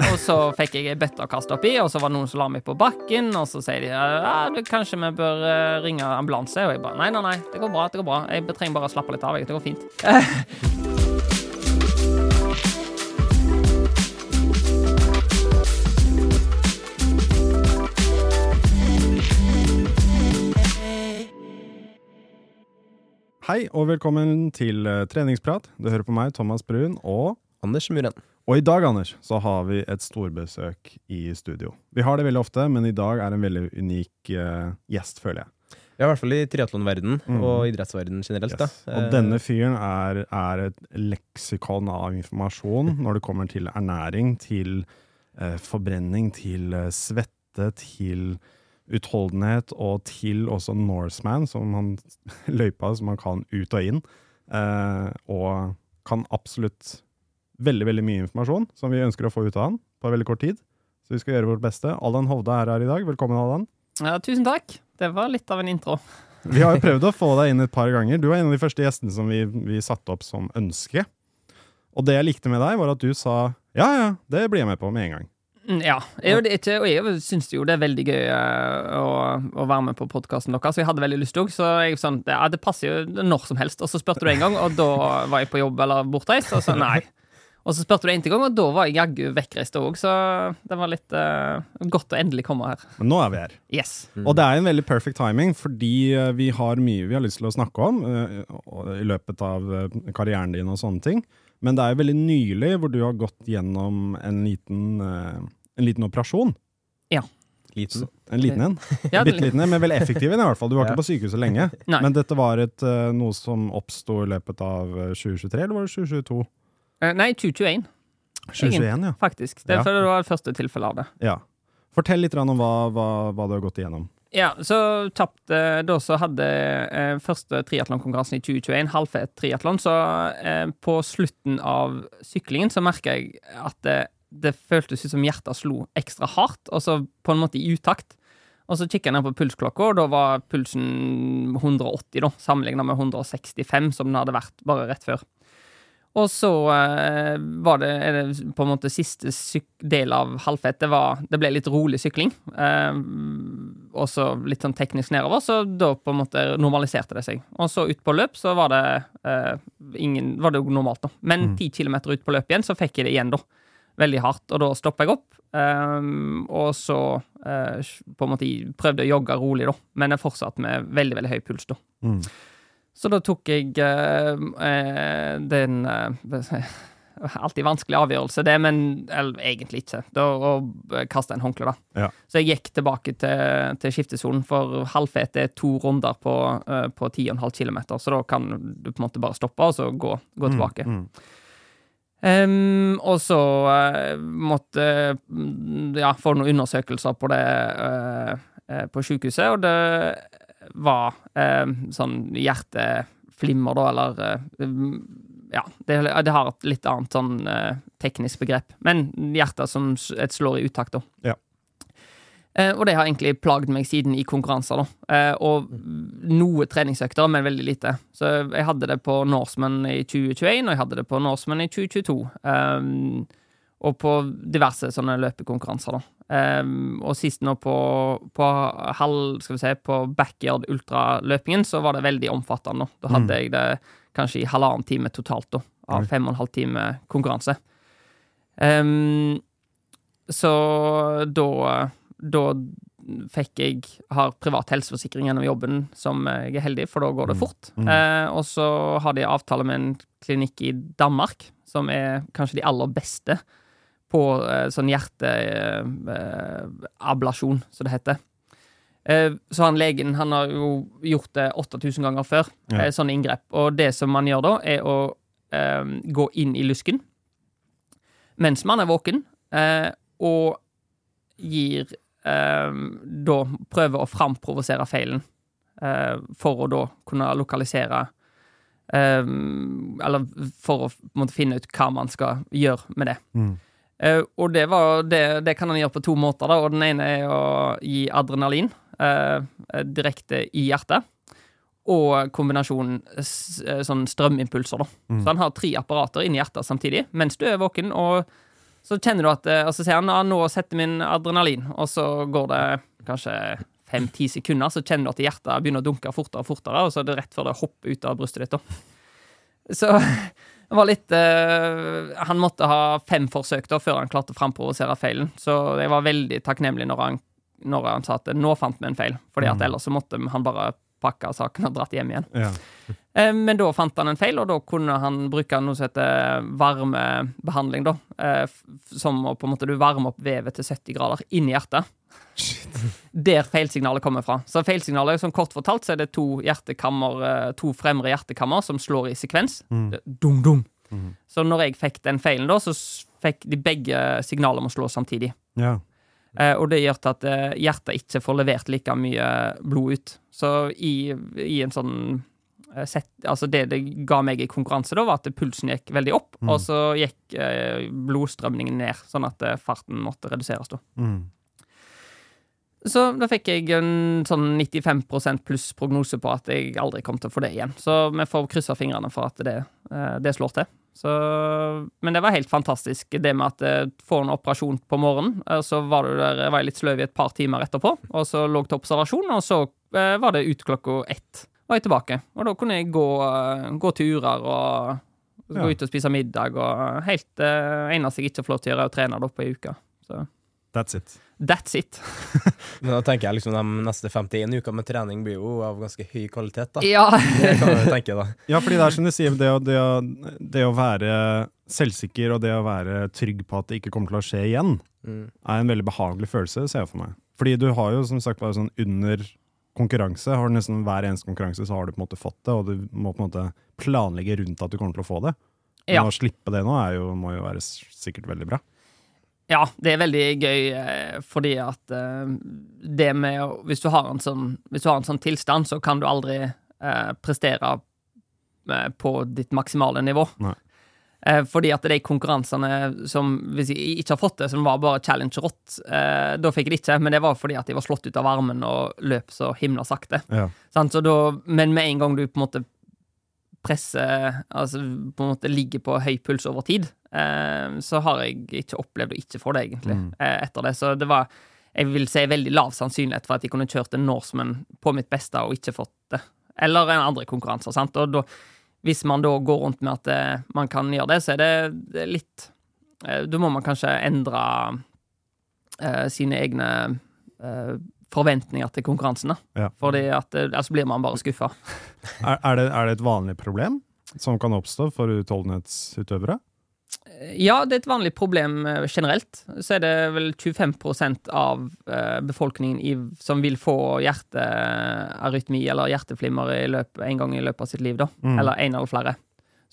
Og så fikk jeg ei bøtte å kaste oppi, og så var det noen som la meg på bakken, og så sier de ja, kanskje vi bør eh, ringe ambulanse, og jeg bare nei, nei, nei, det går bra, det går bra, jeg trenger bare å slappe litt av, det går fint. Hei og velkommen til eh, treningsprat. Du hører på meg, Thomas Brun, og Anders Muren. Og i dag, Anders, så har vi et storbesøk i studio. Vi har det veldig ofte, men i dag er en veldig unik uh, gjest, føler jeg. Ja, i hvert fall i triatlonverdenen Mm. og idrettsverdenen generelt. Yes. Og Eh, denne fyren er, er et leksikon av informasjon når det kommer til ernæring, til eh, forbrenning, til eh, svette, til utholdenhet, og til også Norseman, som han løypa som han kan ut og inn. Eh, og kan absolutt veldig, veldig mye informasjon som vi ønsker å få ut av han på veldig kort tid. Så vi skal gjøre vårt beste. Allan Hovde er her i dag. Velkommen, Allan. Ja, tusen takk. Det var litt av en intro. Vi har jo prøvd å få deg inn et par ganger. Du var en av de første gjestene som vi, vi satte opp som ønske. Og det jeg likte med deg, var at du sa ja, ja, det blir jeg med på med en gang. Mm, Ja, jeg, det ikke, og jeg syns jo det er veldig gøy eh, å, å være med på podkasten deres, jeg hadde veldig lyst òg. Så jeg sånn, ja, det passer jo når som helst. Og så spurte du en gang, og da var jeg på jobb eller bortreist, og så nei. Og så spurte du en til gang, og da var jeg jaggu vekkreist òg, så det var litt uh, godt å endelig komme her. Men nå er vi her. Yes. Og det er en veldig perfect timing, fordi eh, vi har mye vi har lyst til å snakke om uh, i løpet av karrieren din og sånne ting. Men det er jo veldig nylig hvor du har gått gjennom en liten, uh, en liten operasjon. liten. En liten en. Ja, Bitte liten en, men veldig effektiv en i hvert fall. Du var Ja. ikke på sykehuset lenge. Nei. Men dette var et, noe som oppsto i løpet av eh, 2023, eller var det 2022? Eh, Nei, 2021, 2021, ja. faktisk. Det, Ja. det var det første tilfellet av det. ja. Fortell litt om hva, hva, hva du har gått igjennom. Ja, så kjapt eh, Da så hadde eh, første triatlonkonkurransen i 2021, halvfet triatlon, så eh, på slutten av syklingen så merka jeg at det, det føltes ut som hjertet slo ekstra hardt, og så på en måte i utakt. Og så kikka jeg ned på pulsklokka, og da var pulsen 180, da, sammenligna med 165, som den hadde vært bare rett før. Og så eh, var det, det på en måte siste del av halvfett. Det, var, det ble litt rolig sykling. Eh, og så litt sånn teknisk nedover, så da på en måte normaliserte det seg. Og så ut på løp så var det eh, ingen, var det jo normalt, da. Men ti kilometer ut på løp igjen, så fikk jeg det igjen, da. Veldig hardt. Og da stoppa jeg opp. eh, og så eh, på en måte prøvde jeg å jogge rolig, da. Men jeg fortsatte med veldig, veldig høy puls, da. Mm. Så da tok jeg eh, eh, den eh, Alltid vanskelig avgjørelse, det, men eller, egentlig ikke. Da kasta jeg en håndkle, da. Ja. Så jeg gikk tilbake til, til skiftesonen, for halvfet er to runder på, eh, på 10,5 km, så da kan du på en måte bare stoppe og så gå, gå tilbake. Mm. Ehm, og så uh, måtte mm, ja, få noen undersøkelser på det uh, eh, på sykehuset, og det var eh, sånn hjerteflimmer, da, eller eh, ja, det, det har et litt annet sånn eh, teknisk begrep. Men hjertet som et slår i utakt, da. Ja. Eh, og det har egentlig plagd meg siden i konkurranser, da. Eh, og noe treningsøkter, men veldig lite. Så jeg hadde det på Norseman i 2021, og jeg hadde det på Norseman i 2022. Um, og på diverse sånne løpekonkurranser, da. Um, og sist nå på, på halv, skal vi se, på backyard ultraløpingen, så var det veldig omfattende. Da, da hadde jeg det kanskje i halvannen time totalt, da. Av fem og en halv time konkurranse. Um, så da da fikk jeg har privat helseforsikring gjennom jobben, som jeg er heldig, for da går det fort. Mm. Eh, og så har de avtale med en klinikk i Danmark, som er kanskje de aller beste på eh, sånn hjerteablasjon, som det heter. Eh, så han legen han har jo gjort det 8000 ganger før, Ja. eh, sånne inngrep. Og det som man gjør da, er å eh, gå inn i lysken mens man er våken, eh, og gir eh, Da prøver å framprovosere feilen eh, for å da kunne lokalisere um, Eller for å måtte, finne ut hva man skal gjøre med det. Mm. Eh, og det, var, det, det kan han gjøre på to måter. Da. Og den ene er å gi adrenalin uh, direkte i hjertet. Og kombinasjonen eh, sånn strømimpulser, da. Så han har tre apparater inni hjertet samtidig mens du er våken. Og så kjenner du at Og så sier han ja, nå setter min adrenalin, og så går det kanskje fem-ti sekunder, så kjenner du at hjertet begynner å dunke fortere og fortere, og så er det rett før det hopper ut av brystet ditt. da. Så det var litt uh, Han måtte ha fem forsøk da før han klarte å framprovosere feilen. Så jeg var veldig takknemlig når han, når han sa at nå fant vi en feil. Fordi at ellers så måtte han bare pakke saken og dratt hjem igjen. Ja. Uh, Men da fant han en feil, og da kunne han bruke noe som heter varmebehandling. da, uh, Som å på en måte du varmer opp vevet til 70 grader inni hjertet. Der feilsignalet kommer fra. Så feilsignalet, som kort fortalt, så er det to eh, to fremre hjertekammer som slår i sekvens. Mm. Dum, dum. Så når jeg fikk den feilen, da, så fikk de begge signaler om å slå samtidig. ja. Eh, og det gjør at eh, hjertet ikke får levert like mye blod ut. Så i, i en sånn eh, sett, Altså det det ga meg i konkurranse, da, var at pulsen gikk veldig opp, og så gikk blodstrømningen ned, sånn at farten måtte reduseres, da. Mm. Så da fikk jeg en sånn 95% pluss prognose på at jeg aldri kom til å få det igjen. Så vi får krysse fingrene for at det, eh, det slår til. Så, men det var helt fantastisk, det med at jeg får en operasjon på morgenen. eh, Så var, du der, var jeg litt sløv i et par timer etterpå, og så lå jeg til observasjon, og så eh, var det ut klokka ett. Var jeg tilbake. Og da kunne jeg gå, eh, gå turer og gå Ja. ut og spise middag, og helt uh, eneste jeg ikke får lov til å gjøre, er å trene da på ei uke. Så That's it. that's it. Men da tenker jeg liksom de neste 51 ukene med trening blir jo av ganske høy kvalitet, da. Ja. Det kan jeg tenke, da. Ja, fordi det er som du sier, det å, det, å, det å være selvsikker og det å være trygg på at det ikke kommer til å skje igjen, Mm. er en veldig behagelig følelse, ser jeg for meg. Fordi du har jo som sagt bare sånn under konkurranse, har du nesten hver eneste konkurranse så har du på en måte fått det, og du må på en måte planlegge rundt at du kommer til å få det. Men Ja. å slippe det nå er jo, må jo være sikkert veldig bra. Ja, det er veldig gøy, eh, fordi at eh, det med å Hvis du har en sånn, hvis du har en sånn tilstand, så kan du aldri eh, prestere på ditt maksimale nivå. Nei. Eh, fordi at de konkurransene som Hvis jeg ikke har fått det, som var bare challenge rått, eh, da fikk jeg det ikke, men det var fordi at jeg var slått ut av armen og løp så himla sakte. Ja. Så da, men med en gang du på en måte presser Altså på en måte ligger på høy puls over tid, så har jeg ikke opplevd å ikke få det, egentlig, eh, etter det. Så det var jeg vil si veldig lav sannsynlighet for at jeg kunne kjørt en Norseman på mitt beste og ikke fått det. Eller en andre konkurranser. sant? Og da, hvis man da går rundt med at eh, man kan gjøre det, så er det, det er litt eh, Da må man kanskje endre eh, sine egne eh, forventninger til konkurransen. da. Ja. Fordi at ellers blir man bare skuffa. Er, er, er det et vanlig problem som kan oppstå for utholdenhetsutøvere? Ja, det er et vanlig problem eh, generelt. Så er det vel 25% av eh, befolkningen i, som vil få hjertearytmi eller hjerteflimmer i løp, en gang i løpet av sitt liv, da. Mm. Eller en eller flere.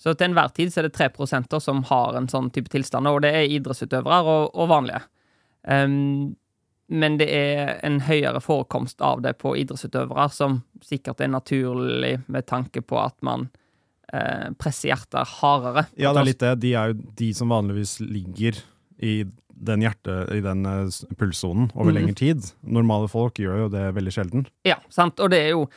Så til enhver tid så er det 3 da, som har en sånn type tilstand, og det er idrettsutøvere og, og vanlige. Um, men det er en høyere forekomst av det på idrettsutøvere, som sikkert er naturlig med tanke på at man eh, presser hardere. Ja, det er litt det. De er jo de som vanligvis ligger i den hjerte, i den eh, pulssonen over mm. lengre tid. Normale folk gjør jo det veldig sjelden. Ja, sant, og det er jo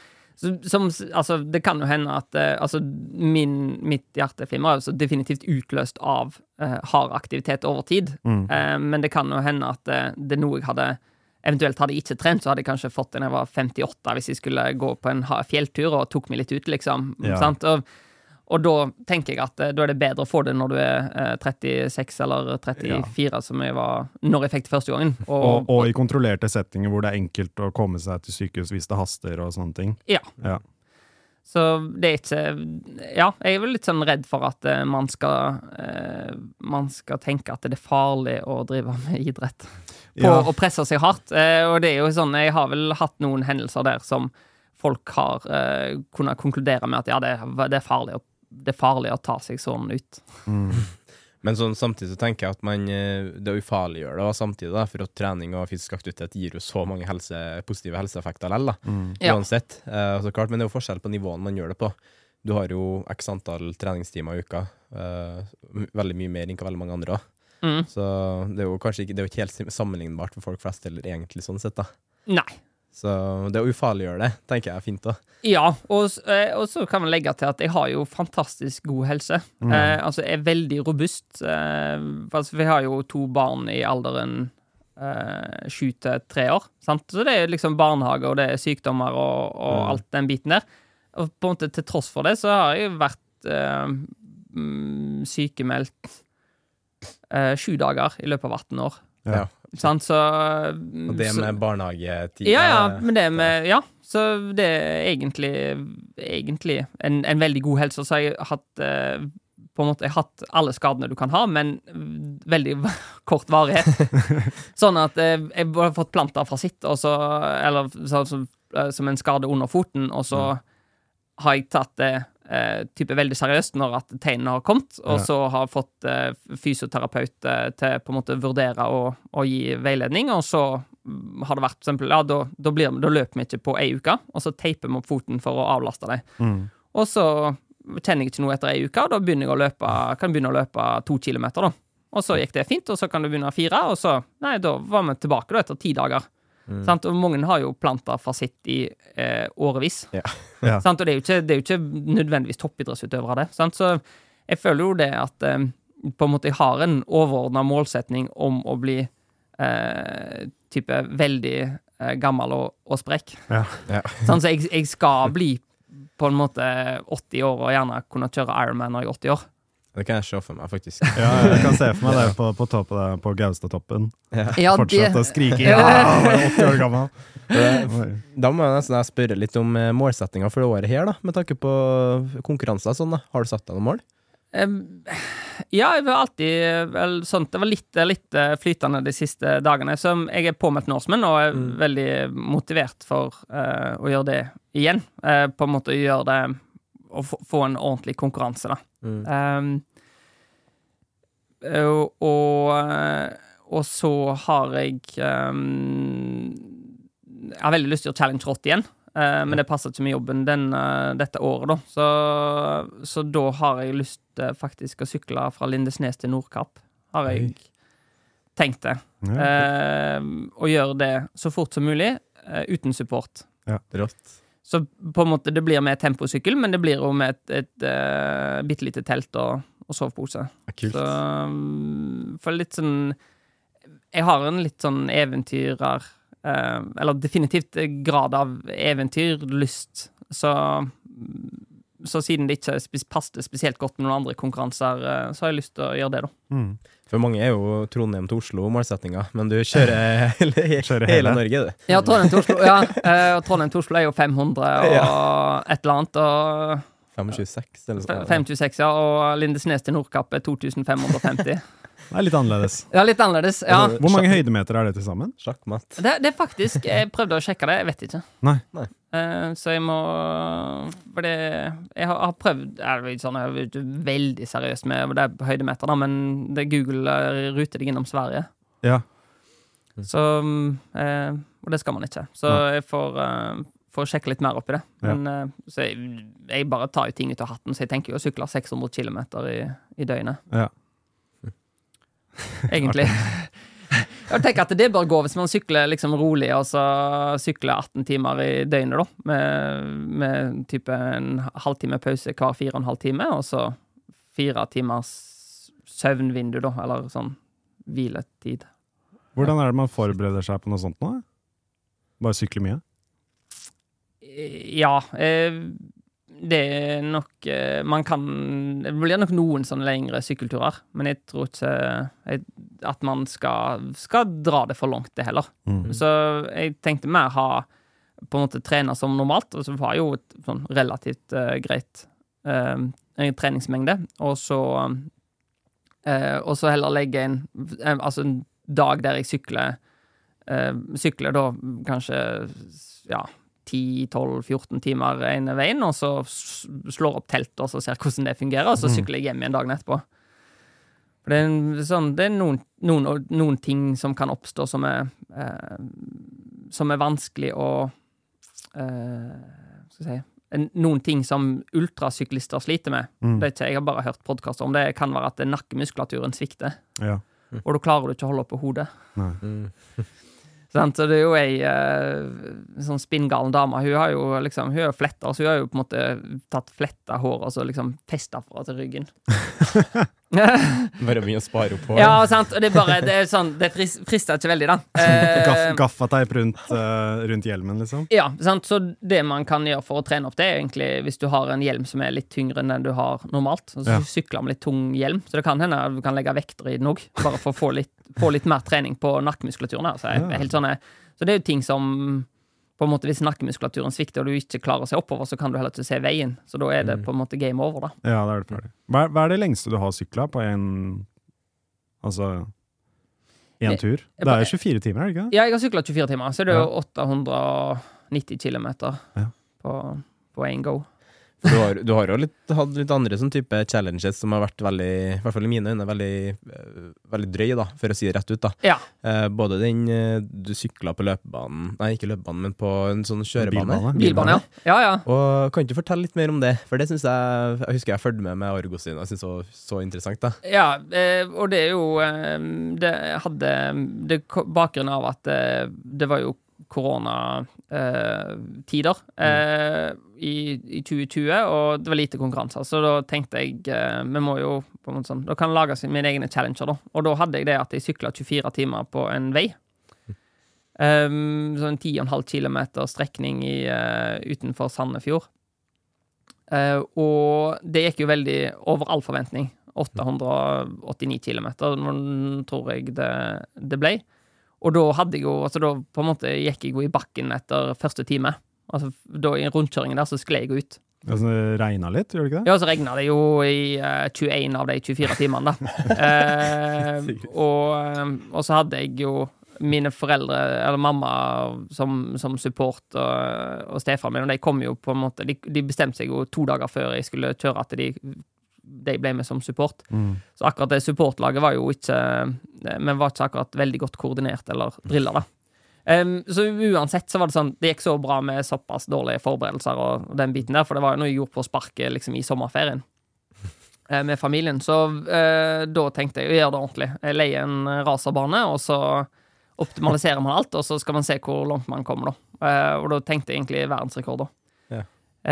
som, altså, det kan jo hende at uh, altså, min, mitt hjerteflimmer er jo så definitivt utløst av uh, hard aktivitet over tid. Mm. Uh, men det kan jo hende at det er noe jeg hadde Eventuelt hadde jeg ikke trent, så hadde jeg kanskje fått det når jeg var 58, hvis jeg skulle gå på en fjelltur og tok meg litt ut, liksom. Ja. Sant? Og, og da tenker jeg at eh, da er det bedre å få det når du er eh, 36 eller 34, som jeg var når jeg fikk det første gangen. Og, og i kontrollerte settinger hvor det er enkelt å komme seg til sykehus hvis det haster og sånne ting. Ja. Ja. Så det er ikke Ja, jeg er vel litt sånn redd for at eh, man skal eh, Man skal tenke at det er farlig å drive med idrett. På Ja. å presse seg hardt. Eh, og det er jo sånn Jeg har vel hatt noen hendelser der som folk har eh, kunnet konkludere med at ja, det, det, er farlig å, det er farlig å ta seg sånn ut. Men sånn, samtidig så tenker jeg at man, eh, det ufarliggjør det, og samtidig da, for at trening og fysisk aktivitet gir jo så mange helse, positive helseeffekter likevel. Mm. Ja. Uansett. Eh, så klart, men det er jo forskjell på nivåene man gjør det på. Du har jo x antall treningstimer i uka. Uh, veldig mye mer enn hva veldig mange andre har. Mm. Så det er jo kanskje ikke, det er jo ikke helt sammenlignbart for folk flest, eller egentlig sånn sett, da. Nei. Så det å ufarliggjøre det, tenker jeg er fint, da. Ja, og, eh, og så kan man legge til at jeg har jo fantastisk god helse. Eh, altså, jeg er veldig robust. Eh, altså, vi har jo to barn i alderen eh, sju til tre år. Sant? Så det er liksom barnehage, og det er sykdommer og, og alt den biten der. Og på en måte til tross for det, så har jeg vært eh, mm, sykemeldt eh, sju dager i løpet av 18 år. Ja. Så Og det med barnehagetid ja, ja, men det med Ja, så det er egentlig Egentlig en, en veldig god helse. Så har jeg hatt eh, På en måte Jeg har hatt alle skadene du kan ha, men veldig kort varighet. sånn at eh, jeg har fått plantarfasitt, og så Eller så, så, eh, som en skade under foten, og så har jeg tatt det eh, type veldig seriøst når at tegnene har kommet, og Ja. så har fått eh, fysioterapeut eh, til på en måte vurdere og, og gi veiledning, og så har det vært for eksempel, ja, da, da, blir, da løper vi ikke på ei uke, og så teiper vi opp foten for å avlaste dem. Mm. Og så kjenner jeg ikke noe etter ei uke, og da begynner jeg å løpe, kan jeg begynne å løpe to kilometer, da. Og så gikk det fint, og så kan du begynne å fire, og så Nei, da var vi tilbake da etter ti dager. Sant? Og mange har jo plantarfasitt i eh, årevis. Ja. Ja. Sant? Og det er, jo ikke, det er jo ikke nødvendigvis toppidrettsutøvere, det. Sant? Så jeg føler jo det at eh, på en måte jeg har en overordna målsetning om å bli eh, type veldig eh, gammel og, og sprekk. Ja. Sånn, så jeg, jeg skal bli på en måte 80 år og gjerne kunne kjøre Ironman når jeg er 80 år. Det kan jeg se for meg, faktisk. Ja, jeg kan se for meg det på, på toppen på Gaustatoppen. Ja, Fortsette å skrike Ja. 'ja, jeg er 80 år gammel'. Da må jeg nesten spørre litt om eh, målsettinga for det året her, da, med tanke på konkurranser sånn. da. Har du satt deg noen mål? Ja, jeg var alltid vel, sånt. Det var litt, litt eh, flytende de siste dagene. Så jeg er påmeldt Norseman og er veldig motivert for uh, å gjøre det igjen. Uh, på en måte gjøre det Å få, en ordentlig konkurranse, da. Em, og, og, eh, og så har jeg um, Jeg har veldig lyst til å gjøre Challenge Rott igjen. Uh, men det passer ikke med jobben den, uh, dette året, da. Så, så da har jeg lyst eh, faktisk å sykle fra Lindesnes til Nordkapp. Har jeg tenkt det. Ja. uh, og gjøre det så fort som mulig, uten support. Ja, Rått. Så på en måte det blir med temposykkel, men det blir jo med et, et uh, bitte lite telt og, og sovepose. Kult. Så um, for litt sånn Jeg har en litt sånn eventyrer uh, Eller definitivt grad av eventyrlyst. Så så siden det ikke passet spesielt godt med noen andre konkurranser, eh, så har jeg lyst til å gjøre det, da. Mm. For mange er jo Trondheim til Oslo målsettinga, men du kjører hele, Kjører hele hele. Norge, du. Ja, Trondheim til Oslo, ja, eh, og Trondheim til Oslo er jo 500 og et eller annet. Og 526 eller noe. 526, ja, og Lindesnes til Nordkapp er 2550. Det er litt annerledes. Ja, litt annerledes. Ja. Hvor mange høydemeter er det til sammen? Sjakkmatt. Det, det er faktisk Jeg prøvde å sjekke det, jeg vet ikke. Nei. Eh, så jeg må For det Jeg har, har prøvd Jeg er sånn, jeg er jo veldig seriøs med det er høydemeter, da, men det Google eh, ruter deg innom Sverige. Ja. Så mm, eh, Og det skal man ikke. Så jeg får, uh, får, sjekke litt mer opp i det. Ja. Men uh, så jeg, jeg bare tar jo ting ut av hatten, så jeg tenker jo å sykle 600 km i, i døgnet. Ja. Egentlig. Jeg tenker at det bør gå hvis man sykler liksom rolig, og så sykler 18 timer i døgnet, da. Med, med type en halvtime pause hver fire og en halv time, og så fire timers søvnvindu, da, eller sånn hviletid. Hvordan er det man forbereder seg på noe sånt nå? Bare sykle mye? Ja, eh, det er nok eh, Man kan Det blir nok noen sånne lengre sykkelturer, men jeg tror ikke at man skal, skal dra det for langt, det heller. Mm. Så jeg tenkte mer ha på en måte trene som normalt, og så har jeg jo et sånn relativt uh, greit uh, treningsmengde, og så uh, Og så heller legge inn altså en dag der jeg sykler Sykler da kanskje ja 10-12-14 timer ene veien, og så slår opp teltet og så ser hvordan det fungerer, og så Mm. sykler jeg hjem igjen dagen etterpå. For det er, en, sånn, det er noen, noen, noen ting som kan oppstå som er eh, Som er vanskelig å eh, Skal jeg si Noen ting som ultrasyklister sliter med. Mm. Det er ikke, jeg har bare hørt podkaster om det. kan være at nakkemuskulaturen svikter, Ja. og da klarer du ikke å holde på hodet. Nei. Mm. Sant? Så det er jo ei uh, sånn spinngalen dame. Hun har jo liksom Hun er fletta, så hun har jo på en måte tatt fletta hår og så liksom festa fra til ryggen. Bare mye å spare opp på ja, sant. Og det er bare Det er sånn Det frister ikke veldig, da. Eh, gaffateip rundt, uh, rundt hjelmen, liksom? Ja, sant? så det man kan gjøre for å trene opp det, er egentlig hvis du har en hjelm som er litt tyngre enn den du har normalt. Så Ja. sykler med litt tung hjelm, så det kan hende du kan legge vekter i den òg, bare for å få litt, få litt mer trening på nakkemuskulaturen. Altså, Så, Ja. helt sånne, så det er jo ting som på en måte Hvis nakkemuskulaturen svikter og du ikke klarer å se oppover, så kan du heller ikke se veien. Så da er det på en måte game over, da. Ja, da er det ferdig. Hva hva er det lengste du har sykla på en Altså én tur? Det er jo 24 timer, er det ikke? det? Ja, jeg har sykla 24 timer, så det er jo 890 km på, på én go. Du har, du har jo litt, hatt litt andre sånn type challenges som har vært veldig, i hvert fall i mine øyne, veldig, eh, veldig drøy, da, for å si det rett ut. da. Ja. Eh, både den eh, du sykla på løpebanen, nei, ikke løpebanen, men på en sånn kjørebane. Bilbane. Bilbane, ja. Ja, ja. Og Kan ikke du fortelle litt mer om det? For det synes jeg Jeg husker jeg fulgte med med Argo sin, og jeg synes det var så interessant. da. Ja, eh, og det er jo eh, Det hadde det, Bakgrunnen av at eh, det var jo koronatider eh, i, i 2020, og det var lite konkurranser. Så da tenkte jeg eh, vi må jo på en måte sånn, Da kan jeg lage sin- mine egne challenger, da. Og da hadde jeg det at jeg sykla 24 timer på en vei. Um, sånn 10,5 km strekning i, uh, utenfor Sandefjord. Uh, og det gikk jo veldig over all forventning. 889 km, tror jeg det, det ble. Og da hadde jeg jo altså da på en måte gikk jeg jo i bakken etter første time. Altså da I rundkjøringen der så skled jeg ut. Altså, det regna litt, gjør det ikke det? Ja, så regna det jo i uh, 21 av de 24 timene, da. Eh, og, eh, og så hadde jeg jo mine foreldre, eller mamma, som, som support, og, og stefaren min, og de kom jo på en måte De, de bestemte seg jo to dager før jeg skulle kjøre, at de, de ble med som support. Mm. Så akkurat det supportlaget var jo ikke Vi var ikke akkurat veldig godt koordinert eller drilla, da. Um, så uansett så var det sånn Det gikk så bra med såpass dårlige forberedelser og, og den biten der, for det var jo noe jeg gjorde på sparket liksom i sommerferien uh, med familien. Så uh, da tenkte jeg å gjøre det ordentlig. Jeg leier en raserbane, og så optimaliserer man alt, og så skal man se hvor langt man kommer, da. Uh, og da tenkte jeg egentlig verdensrekord, da. Ja.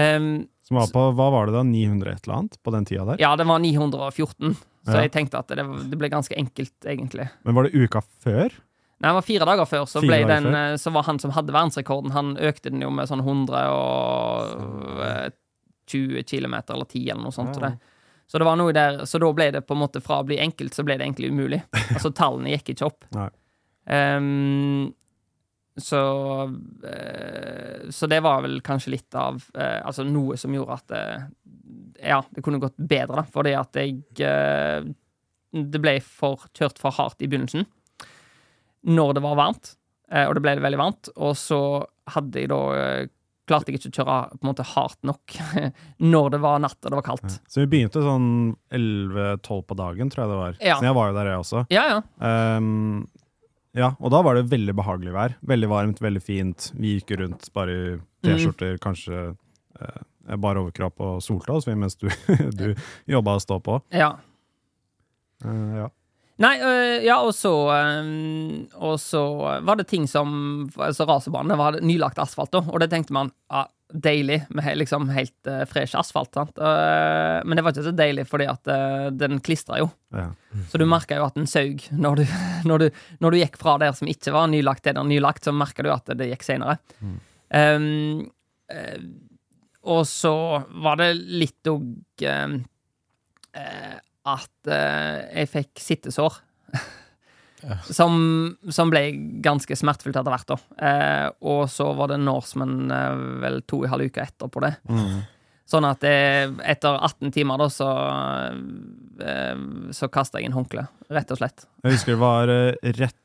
Em, Som var på, hva var det da, 900 et eller annet på den tida der? ja, det var 914, så Ja. jeg tenkte at det, det ble ganske enkelt, egentlig. Men var det uka før? Nei, det var fire dager før, så, Fire ble dager den, før? eh, så var han som hadde verdensrekorden, han økte den jo med sånn 120 km eller 10 eller noe sånt. Ja. Det. Så det var noe der, så da ble det på en måte fra å bli enkelt, så ble det egentlig umulig. Altså tallene gikk ikke opp. Nei. Ehm, så eh, Så det var vel kanskje litt av eh, Altså noe som gjorde at det, Ja, det kunne gått bedre, da, fordi at jeg eh, Det ble for, kjørt for hardt i begynnelsen. Når det var varmt, eh, og det ble veldig varmt, og så hadde jeg da eh, Klarte jeg ikke å kjøre på en måte hardt nok når det var natt og det var kaldt. Så vi begynte sånn 11-12 på dagen, tror jeg det var. Ja. Så jeg var jo der, jeg også. Ja, ja. Ehm, Ja, og da var det veldig behagelig vær. Veldig varmt, veldig fint. Vi gikk rundt bare i T-skjorter, kanskje eh, bare overkropp og solte oss mens du, du jobba og stå på. Ja. Eh, ja. Nei, øh, ja, og så øh, Og så var det ting som Altså, racerbanen det var nylagt asfalt, da, og det tenkte man ja, deilig med liksom helt uh, fresh asfalt. Sant? Øh, men det var ikke så deilig fordi at uh, den klistra jo. Ja. Så du merka jo at den saug når du, når, når du gikk fra der som ikke var nylagt til der nylagt, så merka du at det gikk seinere. Um, eh, og så var det litt òg at jeg fikk sittesår. Som, som ble ganske smertefullt etter hvert. eh, Og så var det Norseman eh, vel to og en halv uke etterpå det. Sånn at det, etter 18 timer da, så eh, Så kasta jeg inn håndkle, rett og slett. Jeg husker det var eh, rett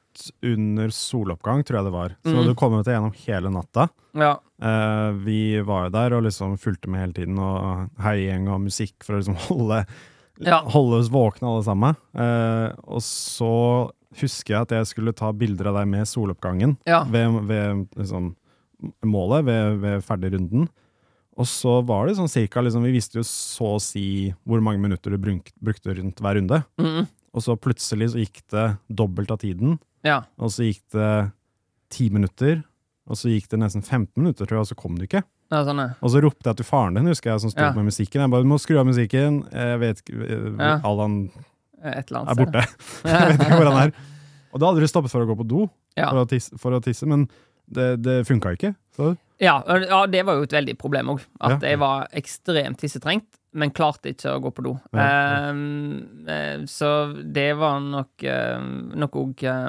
under soloppgang, tror jeg det var. Så Mm. du kom jo til gjennom hele natta. Ja. Eh, vi var jo der og liksom fulgte med hele tiden, og heiing og musikk for å liksom holde, Ja. holde oss våkne alle sammen. Eh, og så husker jeg at jeg skulle ta bilder av deg med soloppgangen Ja. ved, ved liksom, målet, ved, ved ferdigrunden. Og så var det sånn cirka liksom, Vi visste jo så å si hvor mange minutter du bruk, brukte rundt hver runde. Mm, Og så plutselig så gikk det dobbelt av tiden. ja. Og så gikk det ti minutter. Og så gikk det nesten 15 minutter, tror jeg, og så kom du ikke. Er sånn, Og så ropte jeg til faren din, husker jeg, som sto Ja. med musikken. Jeg bare 'Du må skru av musikken'. Jeg vet ikke Ja. Allan et eller annet er borte. jeg vet ikke hvor han er. Og da hadde du stoppet for å gå på do Ja. for, å tisse, for å tisse, men det, det funka ikke. Så Ja, ja, det var jo et veldig problem òg. At Ja. jeg var ekstremt tissetrengt, men klarte ikke å gå på do. Ehm, eh, så det var nok uh, nok òg Ja,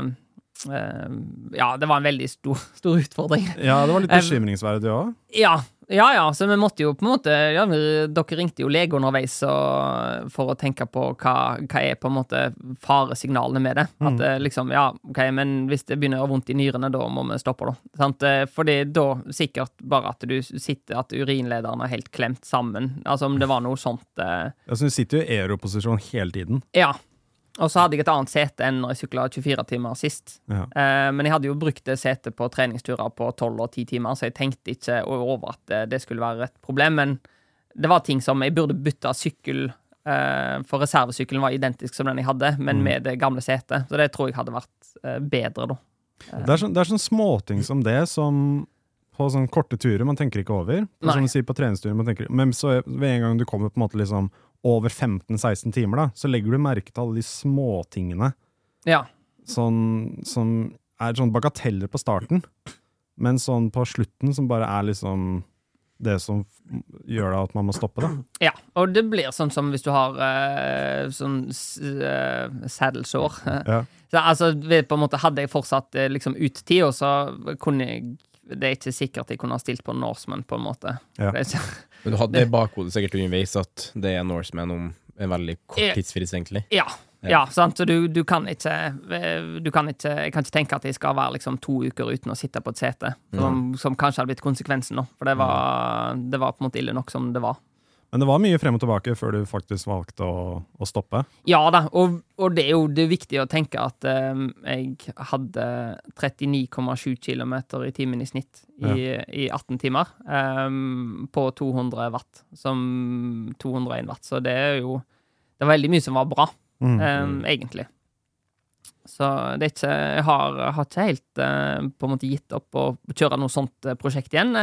det var en veldig stor, stor utfordring. ja, det var litt Eh, bekymringsverdig òg. Ja, ja, ja, så vi måtte jo på en måte ja, vi- Dere ringte jo lege underveis og, for å tenke på hva, hva er på en måte faresignalene med det. At eh, liksom, ja, ok, men hvis det begynner å gjøre vondt i nyrene, da må vi stoppe, da. Sant? Eh, Fordi da sikkert bare at du sitter, at urinlederen er helt klemt sammen. Altså om det var noe sånt. eh, Altså, du sitter jo i aeroposisjon hele tiden. Ja. Og så hadde jeg et annet sete enn når jeg sykla 24 timer sist. Ja. Eh, men jeg hadde jo brukt det setet på treningsturer på 12 og 10 timer, så jeg tenkte ikke over at det, det skulle være et problem. Men det var ting som jeg burde bytte sykkel, eh, for reservesykkelen var identisk som den jeg hadde, men med det gamle setet. Så det tror jeg hadde vært eh, bedre, da. Det er, sånn, det er sånn småting som det, som på sånne korte turer man tenker ikke over. Som du sier på treningsturer, man tenker, men så ved en gang du kommer på en måte liksom over 15-16 timer, da, så legger du merke til alle de småtingene Ja. sånn, som er sånn bagateller på starten, men sånn på slutten som bare er liksom det som gjør da at man må stoppe, da. Ja, og det blir sånn som hvis du har uh, sånn uh, eh, saddelsår. Ja. Så, altså, på en måte, hadde jeg fortsatt uh, liksom ut tida, så kunne jeg Det er ikke sikkert jeg kunne ha stilt på Norseman, på en måte. Ja. Men du hadde i bakhodet sikkert underveis at det er Norseman om en veldig kort tidsfrist, egentlig. Ja. Ja. Ja, sant? Så du, du kan ikke eh, Du kan ikke Jeg kan ikke tenke at jeg skal være liksom to uker uten å sitte på et sete, som, som kanskje hadde blitt konsekvensen nå. For det var, det var på en måte ille nok som det var. Men det var mye frem og tilbake før du faktisk valgte å, å stoppe. Ja da, og, og det er jo det er viktig å tenke at eh, jeg hadde 39,7 km i timen i snitt i, i 18 timer eh, på 200 watt, som 201 watt. Så det er jo Det var veldig mye som var bra, Mm. eh, egentlig. Så det er ikke Jeg har, har ikke helt eh, på en måte gitt opp å kjøre noe sånt eh, prosjekt igjen.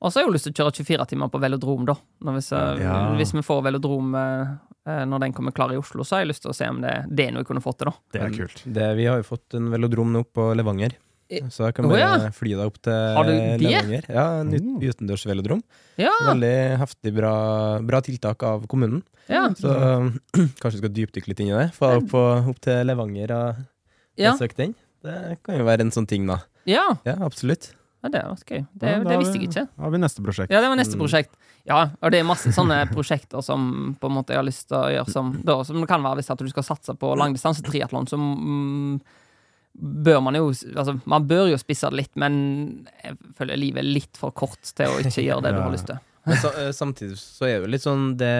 Og så har jeg jo lyst til å kjøre 24 timer på velodrom, da. Når hvis, Ja. hvis vi får velodrom eh, eh, når den kommer klar i Oslo, så har jeg lyst til å se om det, det er noe vi kunne fått til, da. Det er kult. Det, vi har jo fått en velodrom nå på Levanger. Så jeg kan bare oh, ja. fly deg opp til Har du det? Levanger. Ja, en ut- Mm. utendørs velodrom. Ja, Veldig heftig bra, bra tiltak av kommunen. ja, Så kanskje vi skal dypdykke litt inn i det. Få opp, opp til Levanger og ja. besøke den. Det kan jo være en sånn ting, da. ja. Ja, absolutt. Ja det var gøy. Det, Ja, det visste jeg ikke. Da har vi neste prosjekt. Ja, det var neste Mm. prosjekt. Ja, og det er masse sånne prosjekter som på en måte jeg har lyst til å gjøre som, da, som det kan være hvis at du skal satse på langdistansetriatlon, så mm, bør man jo Altså, man bør jo spisse det litt, men jeg føler livet er litt for kort til å ikke gjøre det du har lyst til. Men sa, eh, samtidig så er det jo litt sånn det,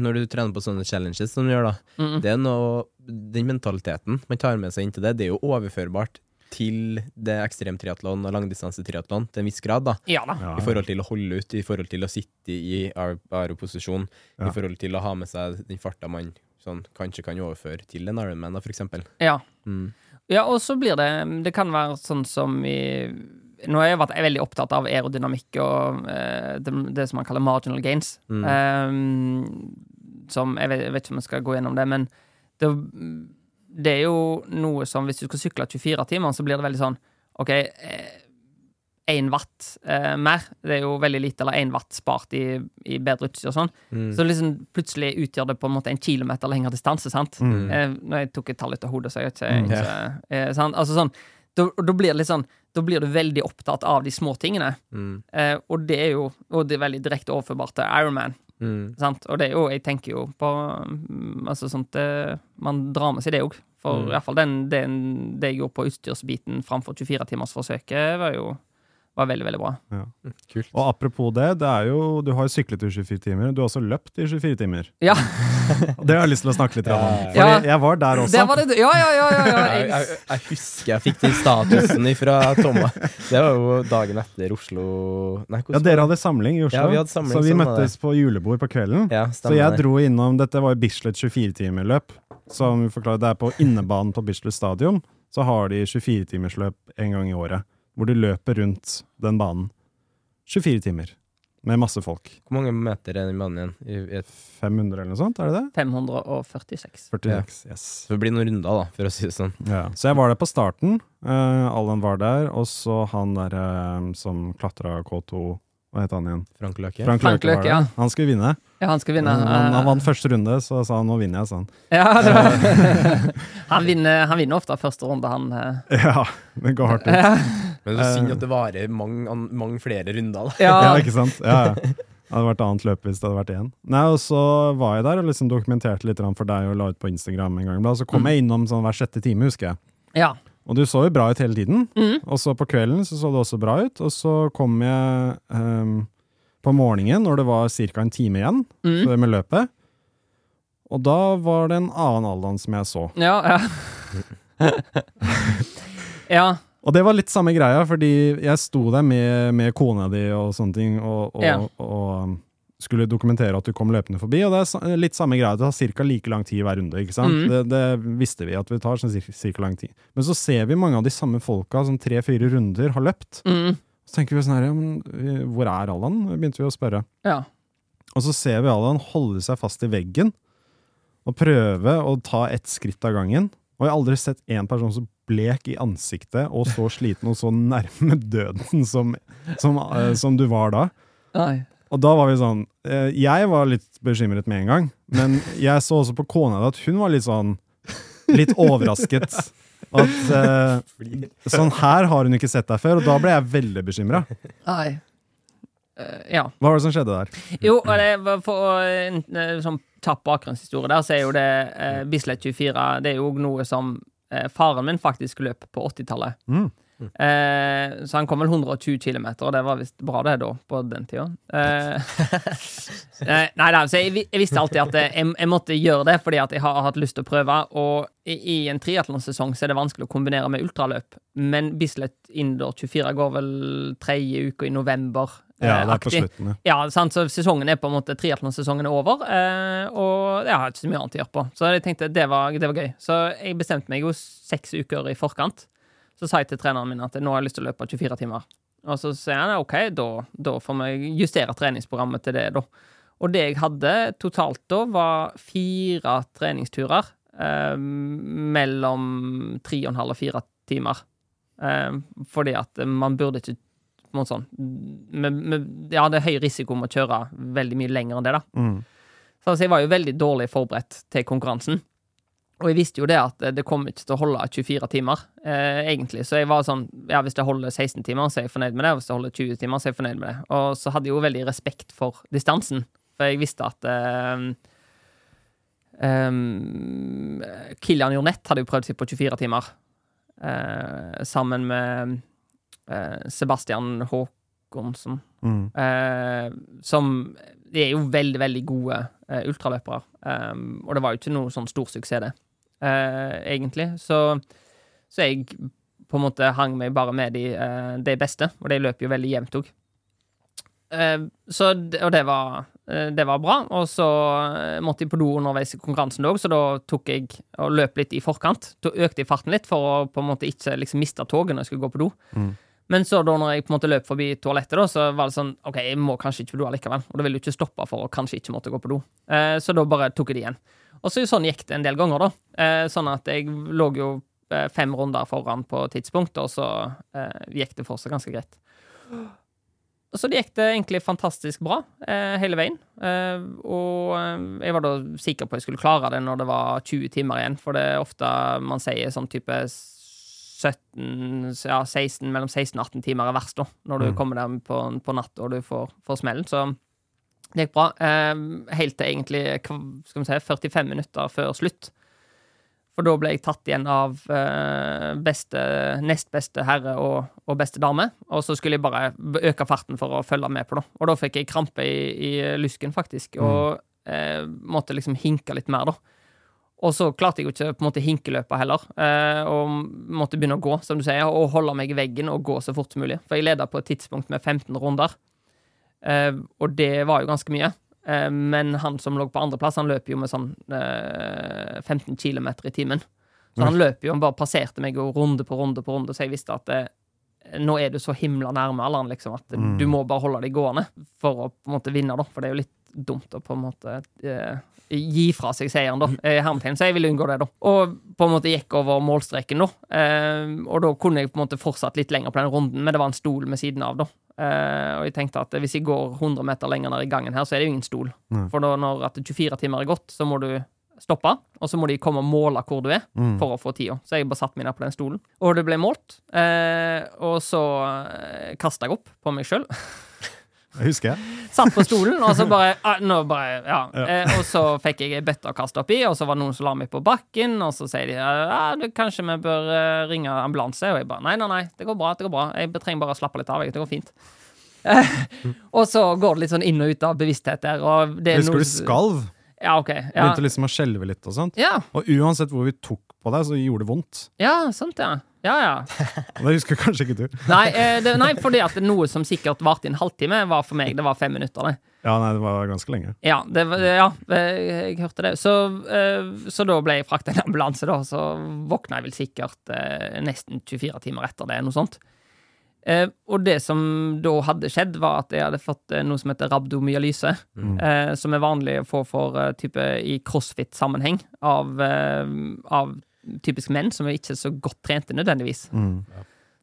Når du trener på sånne challenges som du gjør, da Mm. Det er noe Den mentaliteten man tar med seg inn til det, det er jo overførbart til det ekstremtriatlon og langdistansetriatlon til en viss grad, da. Ja da. Ja, I forhold til å holde ut, i forhold til å sitte i aeroposisjon, Ja. i forhold til å ha med seg den farta man sånn, kanskje kan overføre til en Ironman, da, for eksempel. Ja. Mm. Ja, og så blir det Det kan være sånn som i Nå har jeg vært veldig opptatt av aerodynamikk og uh, det, det som man kaller marginal gains. Mm. Um, som jeg vet, jeg vet ikke om jeg skal gå gjennom det, men det, det er jo noe som Hvis du skal sykle 24 timer, så blir det veldig sånn OK, én watt eh, mer. Det er jo veldig lite, eller én watt spart i, i bedre utstyr og sånn. Mm. Så liksom plutselig utgjør det på en måte en kilometer lengre distanse, sant? Mm. Eh, når jeg tok et tall ut av hodet, så jeg vet ikke, Mm. ikke eh, sant? Altså sånn, da, da blir det litt sånn Da blir du veldig opptatt av de små tingene. Mm. Eh, og det er jo Og det er veldig direkte overførbart til Ironman. Mm. Sant? Og det er jo Jeg tenker jo på mm, Altså sånt det, Man drar med seg det òg. For Mm. i hvert fall den, den, det jeg gjorde på utstyrsbiten framfor 24-timersforsøket, var jo var veldig, veldig bra. Kult. Og apropos det, det er jo, du har jo syklet i 24 timer. Du har også løpt i 24 timer. Ja, det har jeg lyst til å snakke litt om. For Fordi Ja. jeg var der også. det var det Ja, ja, ja! ja, ja. Jeg, Jeg, jeg, husker jeg fikk den statusen fra Tomma. Det var jo dagen etter Oslo Nei, Ja, dere hadde samling i Oslo, Ja, vi hadde samling, så vi møttes på julebord på kvelden. Ja, Så jeg dro innom Dette var jo Bislett 24-timerløp. Som vi forklarer, det er på innebanen på Bislett stadion. Så har de 24-timersløp en gang i året. Hvor du løper rundt den banen. 24 timer. Med masse folk. Hvor mange meter er den banen igjen? I, i et, 500 eller noe sånt, er det det? 546. 46, yes. så det blir noen runder, da, for å si det sånn. Ja. Så jeg var der på starten. Uh, Allan var der. Og så han der uh, som klatra K2 Hva het han igjen? Frank Løke. Frank Frank Løke var Løke, ja. Han skulle vinne. Ja, han skulle vinne. Han, han, Eh, vant første runde, så sa han 'nå vinner jeg', sa han. Ja, det var, han, vinner, han vinner ofte første runde, han. eh. Ja, det går hardt ut. Men det er synd at det varer mange, mange flere runder, da. Ja, Ja, ikke sant? Ja, ja. Det hadde vært annet løp hvis det hadde vært igjen. Nei, og så var jeg der og liksom dokumenterte litt for deg og la ut på Instagram en gang. Så kom Mm. jeg innom sånn hver sjette time, husker jeg. ja. Og du så jo bra ut hele tiden. Mm. Og så på kvelden så så det også bra ut. Og så kom jeg um, på morgenen når det var ca. en time igjen Mm. med løpet. Og da var det en annen Aldan som jeg så. Ja, ja. ja. Og det var litt samme greia, fordi jeg sto der med, med kona di og sånne ting, og, og, Ja. og um, skulle dokumentere at du kom løpende forbi. Og det er litt samme greia, det tar ca. like lang tid hver runde. ikke sant? Mm. Det, det visste vi at det tar sånn cirka lang tid. Men så ser vi mange av de samme folka som tre-fire runder har løpt. Mm. Så tenker vi sånn her, eh, hvor er Allan? Begynte vi å spørre. ja. Og så ser vi Allan holde seg fast i veggen og prøve å ta ett skritt av gangen. Og jeg har aldri sett en person så blek i ansiktet og så sliten og så nærme døden som, som, eh, som du var da. Nei. Og da var vi sånn eh, Jeg var litt bekymret med en gang, men jeg så også på kona at hun var litt sånn Litt overrasket. At eh, sånn her har hun ikke sett deg før, og da ble jeg veldig bekymra. Nei. Eh, ja. Hva var det som skjedde der? Jo, og det var for å eh, sånn, ta bakgrunnshistorie der, så er jo det eh, Bislett 24 Det er jo noe som eh, faren min faktisk løp på 80-tallet. Mm. Eh, så han kom vel 120 km, og det var visst bra, det, da, på den tida. Eh, eh, nei da, så jeg, jeg visste alltid at eh, jeg, jeg måtte gjøre det, fordi at jeg har hatt lyst til å prøve. Og i, i en triatlonsesong så er det vanskelig å kombinere med ultraløp, men Bislett Indoor 24 går vel tredje uka i november. eh, Ja, det er på slutten, ja. Ja, sant? så sesongen er på en måte triatlonsesongen er over, eh, og jeg har ikke så mye annet å gjøre på. Så jeg tenkte det var, det var gøy. Så jeg bestemte meg jo seks uker i forkant. Så sa jeg til treneren min at nå har jeg lyst til å løpe 24 timer. Og så sier han OK, da, da får vi justere treningsprogrammet til det, da. Og det jeg hadde totalt da, var fire treningsturer eh, mellom tre og en halv og fire timer. Eh, fordi at man burde ikke noe sånn med, med, Ja, det er høy risiko med å kjøre veldig mye lenger enn det, da. Mm. Så altså, jeg var jo veldig dårlig forberedt til konkurransen. Og jeg visste jo det at det kom ikke til å holde 24 timer, eh, egentlig. Så jeg var sånn Ja, hvis det holder 16 timer, så er jeg fornøyd med det. Og Hvis det holder 20 timer, så er jeg fornøyd med det. Og så hadde jeg jo veldig respekt for distansen, for jeg visste at eh, um, Kilian Jornett hadde jo prøvd seg på 24 timer, eh, sammen med eh, Sebastian Håkonsen. Mm. Eh, som De er jo veldig, veldig gode ultraløpere. Og det var jo ikke noe sånn stor suksess, det, eh, egentlig. Så, så jeg på en måte hang meg bare med de, eh, de beste, og de løp jo veldig jevnt òg. Eh, så, og det var, eh, det var bra. Og så eh, måtte jeg på do underveis i konkurransen òg, så da tok jeg og løp litt i forkant. Da økte jeg farten litt for å på en måte ikke liksom miste toget når jeg skulle gå på do. Men så da når jeg på en måte løp forbi toalettet, da, så var det sånn OK, jeg må kanskje ikke på do allikevel. Og da vil du ikke stoppe for å kanskje ikke måtte gå på do. Eh, så da bare tok jeg det igjen. Og så sånn gikk det en del ganger, da. Eh, sånn at jeg lå jo eh, fem runder foran på tidspunktet, og så eh, gikk det for seg ganske greit. Så det gikk det egentlig fantastisk bra eh, hele veien. Eh, og jeg var da sikker på at jeg skulle klare det når det var 20 timer igjen, for det er ofte man sier sånn type 17, ja, 16, mellom 16 og 18 timer er verst, da, når du kommer der på, på natt og du får, får smellen. Så det gikk bra. Eh, helt til egentlig skal vi si, 45 minutter før slutt. For da ble jeg tatt igjen av eh, beste, nest beste herre og, og beste dame. Og så skulle jeg bare øke farten for å følge med på det. Og da fikk jeg krampe i, i lysken, faktisk, og eh, måtte liksom hinke litt mer, da. Og så klarte jeg jo ikke på en måte hinkeløpe heller, eh, og måtte begynne å gå, som du sier, og holde meg i veggen og gå så fort som mulig. For jeg leda på et tidspunkt med 15 runder, og det var jo ganske mye. Eh, men han som lå på andreplass, han løper jo med sånn eh, 15 km i timen. Så han løper jo, han bare passerte meg jo runde på runde på runde, så jeg visste at eh, nå er du så himla nærme alderen liksom, at du må bare holde deg gående for å på en måte vinne, da. For det er jo litt dumt å på en måte eh, gi fra seg seieren, da. Eh, hermetegn, så jeg ville unngå det, da. Og på en måte gikk over målstreken, da. Eh, og da kunne jeg på en måte fortsatt litt lenger på den runden, men det var en stol med siden av, da. Eh, og jeg tenkte at hvis jeg går 100 meter lenger ned i gangen her, så er det jo ingen stol. For da når at 24 timer er gått, så må du stoppe, og så må de komme og måle hvor du er for å få tida. Så jeg bare satte meg ned på den stolen. Og det ble målt, Uh, og så eh, kasta jeg opp på meg sjøl. Husker jeg. Satt på stolen, og så bare, ah, nå bare ja. Eh, Og så fikk jeg ei bøtte å kaste oppi, og så var det noen som la meg på bakken, og så sier de ja, du, kanskje vi bør eh, ringe ambulanse, og jeg bare nei, nei, nei, det går bra, det går bra, jeg trenger bare å slappe litt av, det går fint. Og så går det litt sånn inn og ut av bevissthet der, og det er husker noe du skalv. Ja, OK. Ja, Begynte liksom å skjelve litt og sånt. ja, Og uansett hvor vi tok på deg, så gjorde det vondt. ja sant, ja. Ja, ja. Det husker kanskje ikke du. Nei, eh, det, nei, fordi at noe som sikkert varte i en halvtime, var for meg det var fem minutter. det. Ja, nei, det var ganske lenge. Ja, det, ja eh, jeg hørte det. Så, eh, så da ble jeg frakta i en ambulanse, da. Så våkna jeg vel sikkert nesten 24 timer etter det, noe sånt. Eh, og det som da hadde skjedd, var at jeg hadde fått eh, noe som heter rabdomyalyse. Eh, som er vanlig å få for type i crossfit-sammenheng av, av typisk menn som er ikke så godt trente nødvendigvis.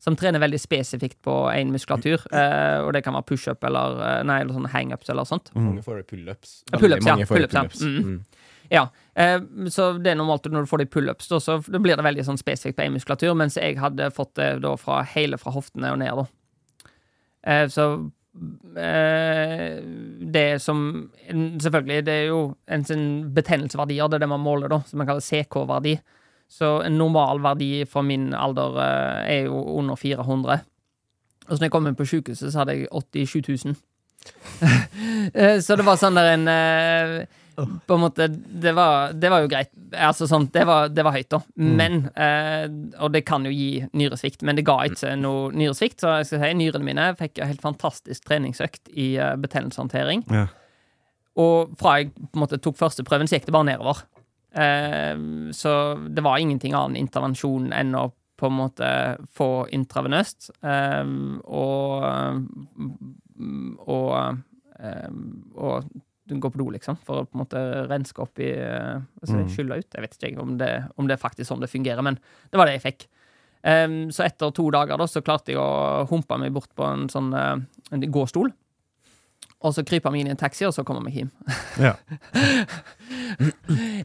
Som trener veldig spesifikt på én muskulatur. Eh, og det kan være pushup eller, eh, nei, eller sånn hangups eller sånt. Mange får pullups. Pullups, ja. Pullups, ja. Mm. Mm. Ja, eh, så det er normalt når du får de pullups, da, så da blir det veldig sånn spesifikt på én muskulatur, mens jeg hadde fått det da fra hele fra hoftene og ned, da. Eh, så eh, det som Selvfølgelig, det er jo en sin betennelseverdier, det er det man måler, da, som man kaller CK-verdi. Så en normal verdi for min alder eh, er jo under 400. Og så når jeg kom inn på sykehuset, så hadde jeg 87 000. Eh, så det var sånn der en eh, På en måte Det var, det var jo greit. Altså sånn, det var, det var høyt, da. Men eh, Og det kan jo gi nyresvikt, men det ga ikke noe nyresvikt. Så jeg skal si, nyrene mine fikk en helt fantastisk treningsøkt i betennelseshåndtering. Ja. Og fra jeg på en måte tok første prøven, så gikk det bare nedover. Eh, så det var ingenting annen intervensjon enn å på en måte få intravenøst. eh, og og, eh, og gå på do, liksom, for å på en måte renske opp i eh, altså, Skylle ut. Jeg vet ikke om det, om det er faktisk sånn det fungerer, men det var det jeg fikk. Så etter to dager da, så klarte jeg å humpe meg bort på en sånn eh, en gåstol. Og så kryper vi inn i en taxi, og så kommer vi hjem. Ja.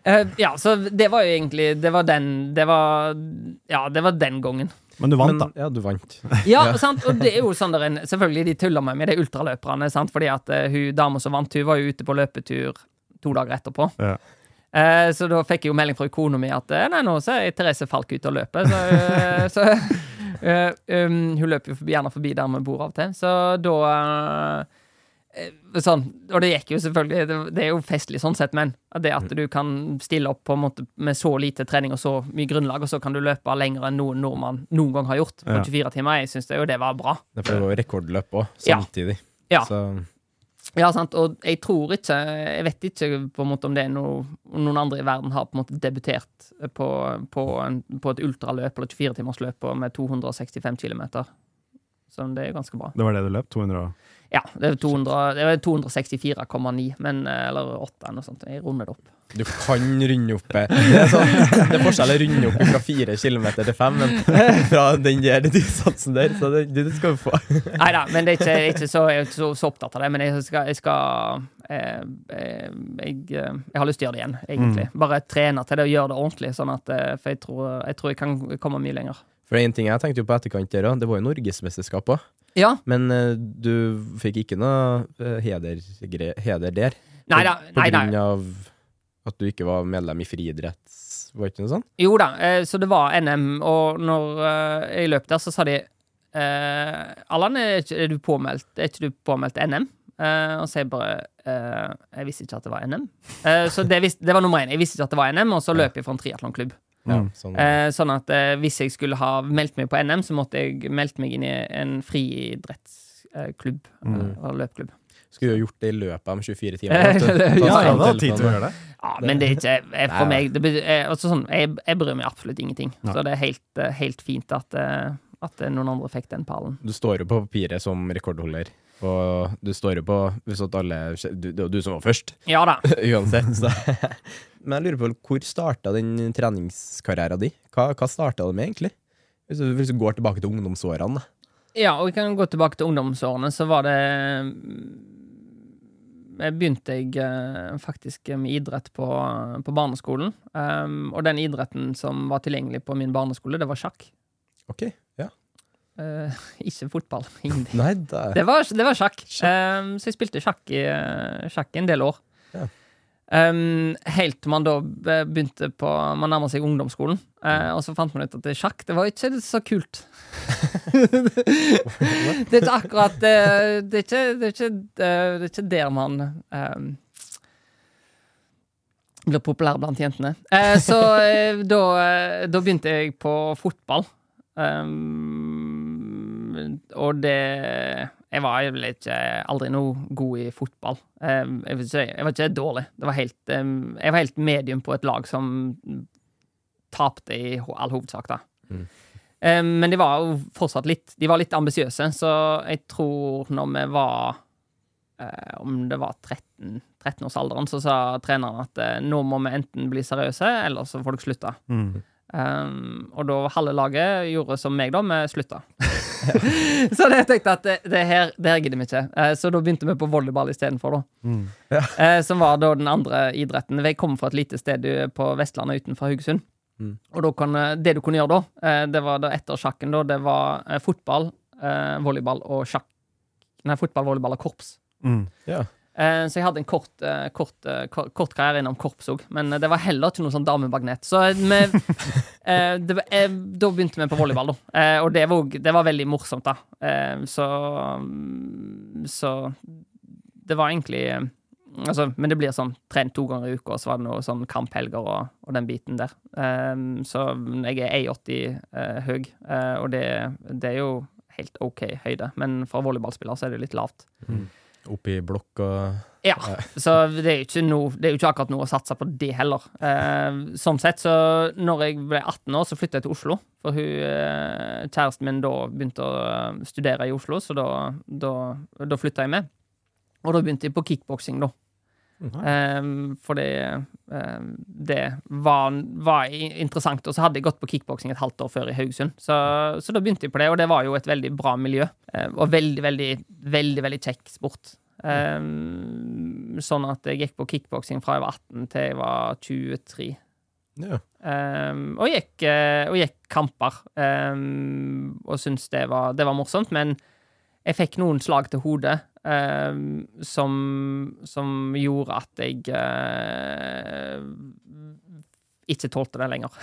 Eh, ja, så det var jo egentlig Det var den Det var Ja, det var den gangen. Men du vant, Men, da. ja, du vant. Ja, sant? og det er jo sånn der en Selvfølgelig, de tuller meg med de ultraløperne, sant? fordi at uh, hun dama som vant, hun var jo ute på løpetur to dager etterpå. Ja. Uh, så da fikk jeg jo melding fra kona mi at nei, nå så er Therese Falk ute og løper. Så, uh, så uh, um, hun løper jo forbi, gjerne forbi der vi bor av og til. Så da sånn, og det gikk jo selvfølgelig det, det er jo festlig sånn sett, men det at du kan stille opp på en måte med så lite trening og så mye grunnlag, og så kan du løpe lenger enn noen nordmann noen gang har gjort på Ja. 24 timer, jeg syns det, det var bra. Det er jo rekordløp òg, samtidig. Ja. Så Ja, sant, og jeg tror ikke Jeg vet ikke på en måte om det er noe, noen andre i verden har på en måte debutert på, på, en, på et ultraløp eller 24-timersløp med 265 km. Så det er ganske bra. Det var det du løp? 200 og Ja, det er, 200, det er 264,9, men eh, Eller 8 eller sånt. Jeg runder det opp. du kan runde opp eh, Det er, sånn, det er forskjell å runde opp fra 4 kilometer til 5, men fra den der distansen der, så det, det skal du få. Nei da, men det er ikke, det er ikke, så, jeg er ikke så, så opptatt av det. Men jeg skal, jeg, skal eh, jeg, eh, jeg har lyst til å gjøre det igjen, egentlig. Bare trene til det og gjøre det ordentlig. Sånn at, for jeg tror, jeg tror jeg kan komme mye lenger. For en ting jeg tenkte jo på etterkant der det var jo norgesmesterskap òg. Ja. Men eh, du fikk ikke noe eh, heder, gre- heder der? Nei da. På Nei grunn grunn av at du ikke var medlem i friidretts... Var det ikke noe sånt? Jo da, eh, så det var NM, og når eh, jeg løp der, så sa de eh, Allan, er, ikke- er du påmeldt Er ikke du påmeldt NM? Eh, og så jeg bare eh, Jeg visste ikke at det var NM. Eh, så det, vis, det var nummer én. Jeg visste ikke at det var NM, og så løp jeg for en triatlonklubb. Ja, sånn. Eh, sånn at eh, hvis jeg skulle ha meldt meg på NM, så måtte jeg meldt meg inn i en friidrettsklubb. Mm. Eller løpklubb. Skulle ha gjort det i løpet av 24 timer. Ja, Ja, hadde tid til å gjøre det. Ja, men det er ikke jeg, For meg det, eh, altså sånn, jeg, jeg bryr meg absolutt ingenting. Nei. Så det er helt, eh, helt fint at, eh, at eh, noen andre fikk den pallen. Du står jo på papiret som rekordholder, og du står jo på hvis alle du, du, du som var først, Ja da. uansett. Så. Men jeg lurer på, hvor starta den treningskarrieren din? Hva, hva starta det med, egentlig? Hvis du, hvis du går tilbake til ungdomsårene. da. Ja, og vi kan gå tilbake til ungdomsårene, så var det jeg begynte jeg eh, faktisk med idrett på, på barneskolen. Um, og den idretten som var tilgjengelig på min barneskole, det var sjakk. Ok, ja. Uh, ikke fotball. Ingenting. Nei, det... Det var, det var sjakk. Um, så jeg spilte sjakk i, eh, sjakk i en del år. Um, helt til man da begynte på Man nærmer seg ungdomsskolen, Uh, og så fant man ut at det sjakk det var ikke så kult. det er ikke akkurat Det, det, er, ikke, det, er, ikke, det er ikke der man um, blir populær blant jentene. Uh, så uh, da, eh, da begynte jeg på fotball. Um, og det Jeg var ikke aldri noe god i fotball. Um, jeg, ikke, jeg var ikke dårlig. Det var helt, um, jeg var helt medium på et lag som tapte i all hovedsak, da. Mm. Um, men de var jo fortsatt litt De var litt ambisiøse, så jeg tror når vi var eh, Om det var 13 13-årsalderen, så sa treneren at eh, nå må vi enten bli seriøse, eller så får dere slutte. Mm. Um, og da halve laget gjorde som meg, da, vi slutta. så det jeg tenkte at det, det her det her gidder vi ikke. Eh, så da begynte vi på volleyball istedenfor, da. Mm. Eh, som var da den andre idretten. Jeg kom fra et lite sted på Vestlandet utenfor Haugesund. Mm. Og da kunne, det du kunne gjøre da, eh, det var da etter sjakken, da, det var eh, fotball, volleyball og sjakk. Nei, fotball, volleyball og korps. Mm. Ja. Eh, Så jeg hadde en kort, eh, kort, eh, kort, kort karriere innom korps òg, men det var heller ikke noe sånn damemagnet. Så eh, det, da begynte vi på volleyball, da. Eh, Og det var, det var veldig morsomt, da. Eh, Så Så det var egentlig Altså, men det blir sånn trent to ganger i uka, og så var det noe sånn kamphelger og, og den biten der. Så jeg er 1,80 eh, høy, eh, og det, det er jo helt OK høyde, men for volleyballspiller så er det litt lavt. Oppi blokk og Ja, så det er jo noe, det er jo ikke akkurat noe å satse på det heller. Eh, sånn sett, så når jeg ble 18 år, så flytta jeg til Oslo. For hun, eh, kjæresten min da begynte å eh, studere i Oslo, så da, da, da flytta jeg med. Og da begynte jeg på kickboksing, da. Eh, fordi det, eh, det var, var interessant. Og så hadde jeg gått på kickboksing et halvt år før i Haugesund. Så, så da begynte jeg på det, og det var jo et veldig bra miljø. Eh, og veldig, veldig, veldig, veldig kjekk sport. Um, sånn at jeg gikk på kickboksing fra jeg var 18 til jeg var 23. Ja. Um, og, gikk, eh, og gikk kamper. Um, og syntes det var, det var morsomt, men jeg fikk noen slag til hodet um, som, som gjorde at jeg eh, ikke tålte det lenger.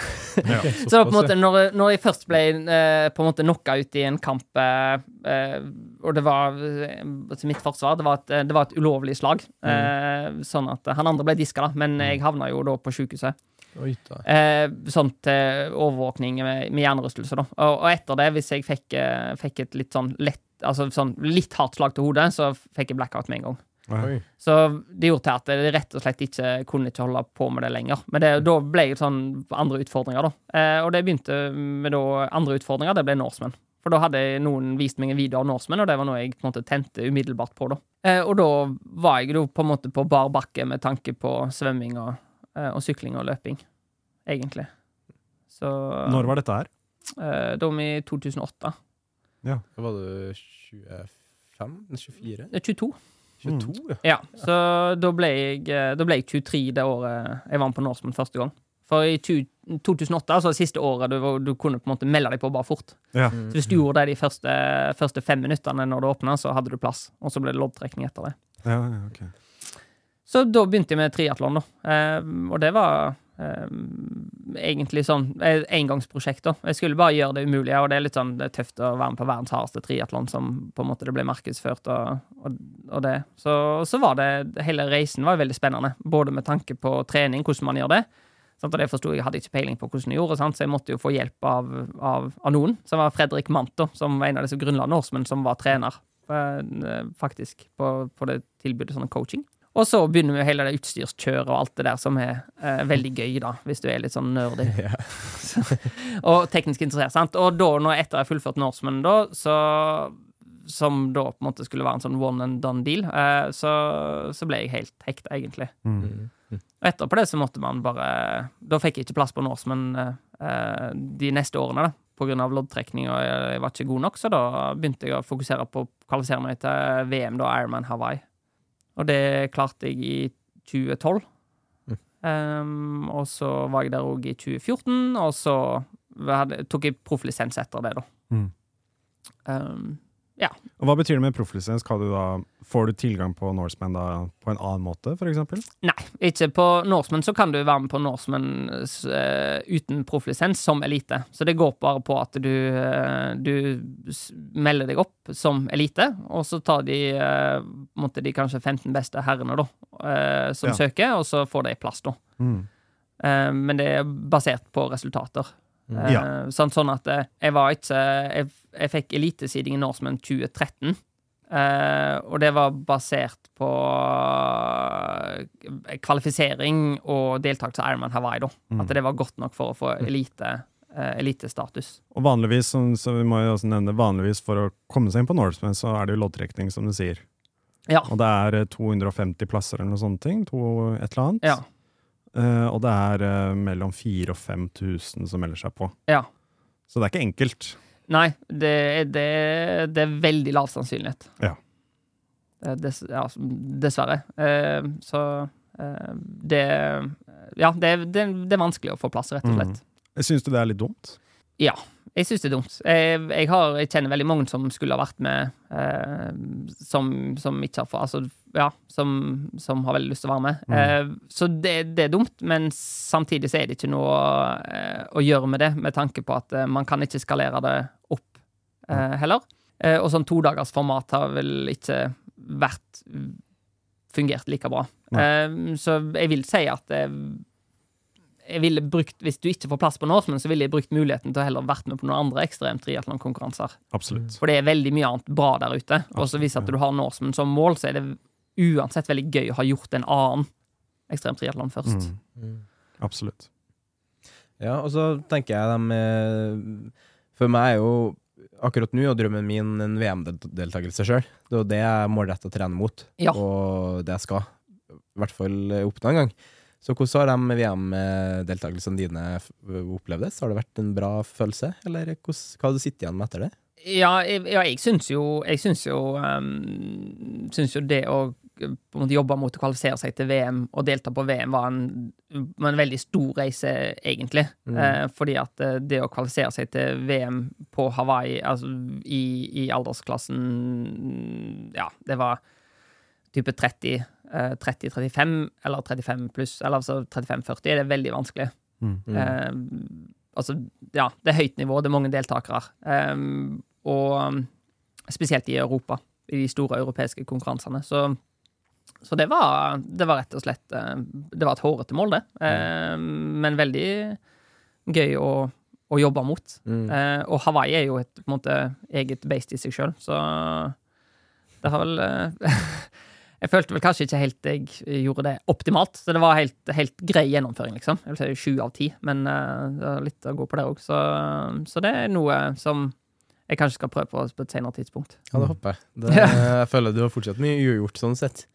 Ja. Så da på en måte, når, når jeg først ble eh, på en måte knocka ut i en kamp, eh, og det var til mitt forsvar, det var et, det var et ulovlig slag. Eh, sånn at han andre ble diska, da, men jeg havna jo da på sjukehuset. Eh, sånn til overvåkning med, med hjernerystelse, da. Og, og etter det, hvis jeg fikk, fikk et litt sånn lett Altså sånn litt hardt slag til hodet, så fikk jeg blackout med en gang. Oi. Så det gjorde til at jeg rett og slett ikke kunne ikke holde på med det lenger. Men det, da ble det sånn andre utfordringer, da. Eh, og det begynte med da andre utfordringer, det ble norsemenn. For da hadde noen vist meg en video av norsemenn, og det var noe jeg på en måte tente umiddelbart på, da. Eh, og da var jeg da på en måte på bar bakke med tanke på svømming og, eh, og sykling og løping, egentlig. Så Når var dette her? eh, Da var vi i 2008. Da var du 25? 24? Ja, 22. 22, ja. Ja, så da ble jeg, eh, da ble jeg 23 det året jeg var med på Norseman første gang. For i 2008, altså det siste året du, du kunne på en måte melde deg på bare fort. Ja. Så hvis du gjorde det de første, første fem minuttene når det åpna, så hadde du plass. Og så ble det loddtrekning etter det. Ja, ja, ok. Så da begynte jeg med triatlon, da. Eh, og det var egentlig sånn eh, engangsprosjekt, da. Jeg skulle bare gjøre det umulige, og det er litt sånn det er tøft å være med på verdens hardeste triatlon, som på en måte det ble markedsført, og, og, og det. Så, så var det Hele reisen var veldig spennende, både med tanke på trening, hvordan man gjør det. Sant? Og det forsto jeg, jeg hadde ikke peiling på hvordan jeg gjorde, sant? så jeg måtte jo få hjelp av, av, av noen. Som var Fredrik Manto, som var en av disse grunnla Norsemen, som var trener, eh, faktisk, på, på det tilbudet sånn coaching. Og så begynner vi hele det utstyrskjøret og alt det der som er eh, veldig gøy, da, hvis du er litt sånn nerdy. Så- og teknisk interessert, sant. Og da, når etter jeg har fullført Norseman, da, så som da på en måte skulle være en sånn one and done deal, eh, så, så ble jeg helt hekta, egentlig. Mm. Og etterpå det så måtte man bare Da fikk jeg ikke plass på Norseman eh, de neste årene, da. På grunn av loddtrekning, og jeg, jeg var ikke god nok, så da begynte jeg å fokusere på å kvalifisere meg til VM, da, Ironman Hawaii. Og det klarte jeg i 2012. Um, og så var jeg der òg i 2014, og så hadde, tok jeg profflisens etter det, da. Mm. Um, Og Hva betyr det med profflisens? Får du tilgang på Norseman da på en annen måte, eksempel? Nei, ikke på Norseman så kan du være med på Norseman uh, uten profflisens som elite. Så det går bare på at du, uh, du melder deg opp som elite, og så tar de, uh, de kanskje 15 beste herrene da, eh, som Ja. søker, og så får de plass, da. Mm. Eh, men det er basert på resultater. Eh, Uh, sånn, sånn at eh, jeg var ikke Jeg, jeg fikk elitesiding i Norseman 2013. Uh, og det var basert på eh, kvalifisering og deltakelse til Ironman Hawaii. Da. Mm. At det var godt nok for å få elite, uh, elitestatus. Og vanligvis, som, så vi må jo også nevne, vanligvis for å komme seg inn på Norseman, så er det jo loddtrekning, som du sier. Ja. Og det er eh, 250 plasser eller noe sånt, to, et eller annet. Ja. Eh, og det er uh, mellom 4000 og 5000 som melder seg på. ja. Så det er ikke enkelt. Nei, det, det, det er veldig lav sannsynlighet. Ja. Eh, Dess, ja, dessverre. Uh, så det Ja, det, det, er vanskelig å få plass, rett og slett. Syns du det er litt dumt? Ja, jeg syns det er dumt. Jeg, jeg, har, jeg kjenner veldig mange som skulle ha vært med, eh, som, som ikke har Altså, ja, som, som har veldig lyst til å være med. Eh, så det, det er dumt, men samtidig så er det ikke noe eh, å gjøre med det, med tanke på at eh, man kan ikke skalere det opp eh, heller. Eh, og sånn todagersformat har vel ikke vært fungert like bra. Så jeg vil si at jeg ville brukt, Hvis du ikke får plass på Norseman, så ville jeg brukt muligheten til å heller vært med på noen andre ekstremt triatlonkonkurranser. For det er veldig mye annet bra der ute. Og så hvis at du har Norseman som mål, så er det uansett veldig gøy å ha gjort en annen ekstrem triatlon først. Mm. Absolutt. Ja, og så tenker jeg de eh, For meg er jo akkurat nå og drømmen min en VM-deltakelse sjøl. Det er jo det jeg målretter å trene mot, Ja. og det jeg skal i hvert fall oppnå en gang. Så hvordan har de VM-deltakelsene dine opplevdes? Har det vært en bra følelse, eller hva har du sittet igjen med etter det? Ja, jeg, ja, jeg syns jo Jeg syns jo, um, syns jo det å på en måte jobbe mot å kvalifisere seg til VM og delta på VM var en, var en veldig stor reise, egentlig. Eh, fordi at eh, det å kvalifisere seg til VM på Hawaii, altså i, i aldersklassen Ja, det var type 30, eh, 30-35 eller 35 pluss, eller altså 35-40, er det veldig vanskelig. Mm. Eh, altså, ja, det er høyt nivå, det er mange deltakere. Um, og, spesielt i Europa, i de store europeiske konkurransene. Så, så det, var, det var rett og slett eh, Det var et hårete mål, det. Eh, men veldig gøy å, å jobbe mot. Mm. Eh, og Hawaii er jo et på en måte, eget beist i seg sjøl, så det har vel eh, Jeg følte vel kanskje ikke helt jeg gjorde det optimalt. Så det var helt, helt grei gjennomføring, liksom. Jeg vil si sju av ti, men eh, det var litt å gå på der òg. Så, så det er noe som jeg kanskje skal prøve på på et senere tidspunkt. Ja, det håper jeg. Det, jeg føler du har fortsatt mye ugjort sånn sett.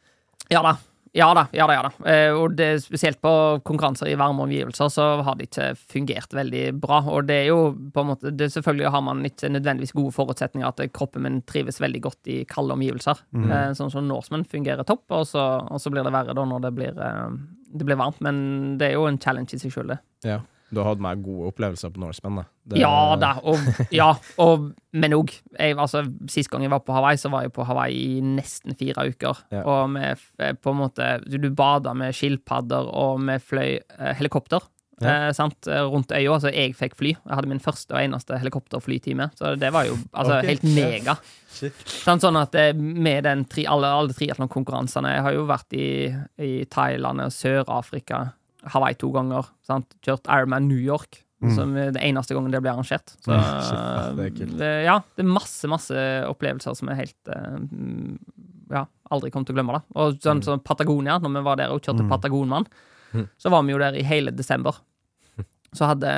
Ja da. Ja da, ja da. ja da. Eh, og det, spesielt på konkurranser i varme omgivelser så har det ikke fungert veldig bra. Og det er jo på en måte det Selvfølgelig har man ikke nødvendigvis gode forutsetninger at kroppen min trives veldig godt i kalde omgivelser. Mm. sånn som Norseman fungerer topp, og så, og så blir det verre da når det blir, eh, det blir varmt. Men det er jo en challenge i seg sjøl, det. Ja. Du har hatt meg gode opplevelser på Norseman, da. Det- Ja da, og, ja, og, men òg altså, Sist gang jeg var på Hawaii, så var jeg på Hawaii i nesten fire uker. Ja. Og vi på en måte Du bada med skilpadder, og vi fløy eh, helikopter. Eh, sant? eh, Rundt øya, så jeg fikk fly. Jeg hadde min første og eneste helikopterflytime, så det var jo altså, okay. helt mega. Sånn, sånn at eh, med den tri, alle, alle triatlonkonkurransene Jeg har jo vært i, i Thailand og Sør-Afrika, Hawaii to ganger. Sant? Kjørt Ironman New York, som er det eneste gangen det blir arrangert. Så Mm, det er det, ja, det er masse, masse opplevelser som er helt eh, mm, Ja, aldri kommer til å glemme det. Og Mm. sånn som Patagonia, når vi var der og kjørte Patagonmann, Mm. så var vi jo der i hele desember. Så hadde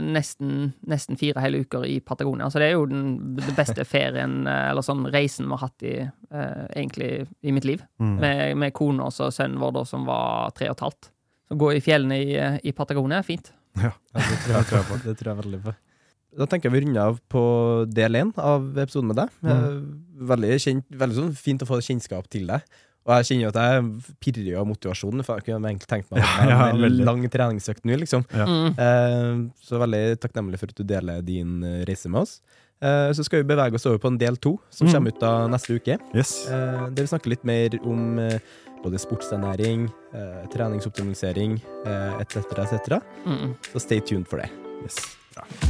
nesten, nesten fire hele uker i Patagonia. Så det er jo den, den beste ferien, eh, eller sånn reisen vi har hatt i, eh, egentlig i mitt liv. Med, med kona og sønnen vår da, som var tre og et halvt. Så gå i fjellene i, eh, i Patagonia er fint. Ja. Ja, det tror jeg, tror jeg på. Det tror jeg veldig på. Da tenker jeg vi runder av på del én av episoden med deg. Mm. Veldig, kjent, veldig sånn fint å få kjennskap til deg. Og jeg kjenner jo at jeg pirrer av motivasjonen, For jeg kunne egentlig tenkt meg Ja, ja, en lang treningsøkt nå, liksom. Ja. Mm. Eh, så veldig takknemlig for at du deler din eh, reise med oss. Eh, så skal vi bevege oss over på en del to, som Mm. kommer ut da neste uke. Yes. Eh, der vi snakker litt mer om eh, både sportsernæring, eh, treningsoptimalisering eh, etc., etc. Mm. Så stay tuned for det. yes. Bra.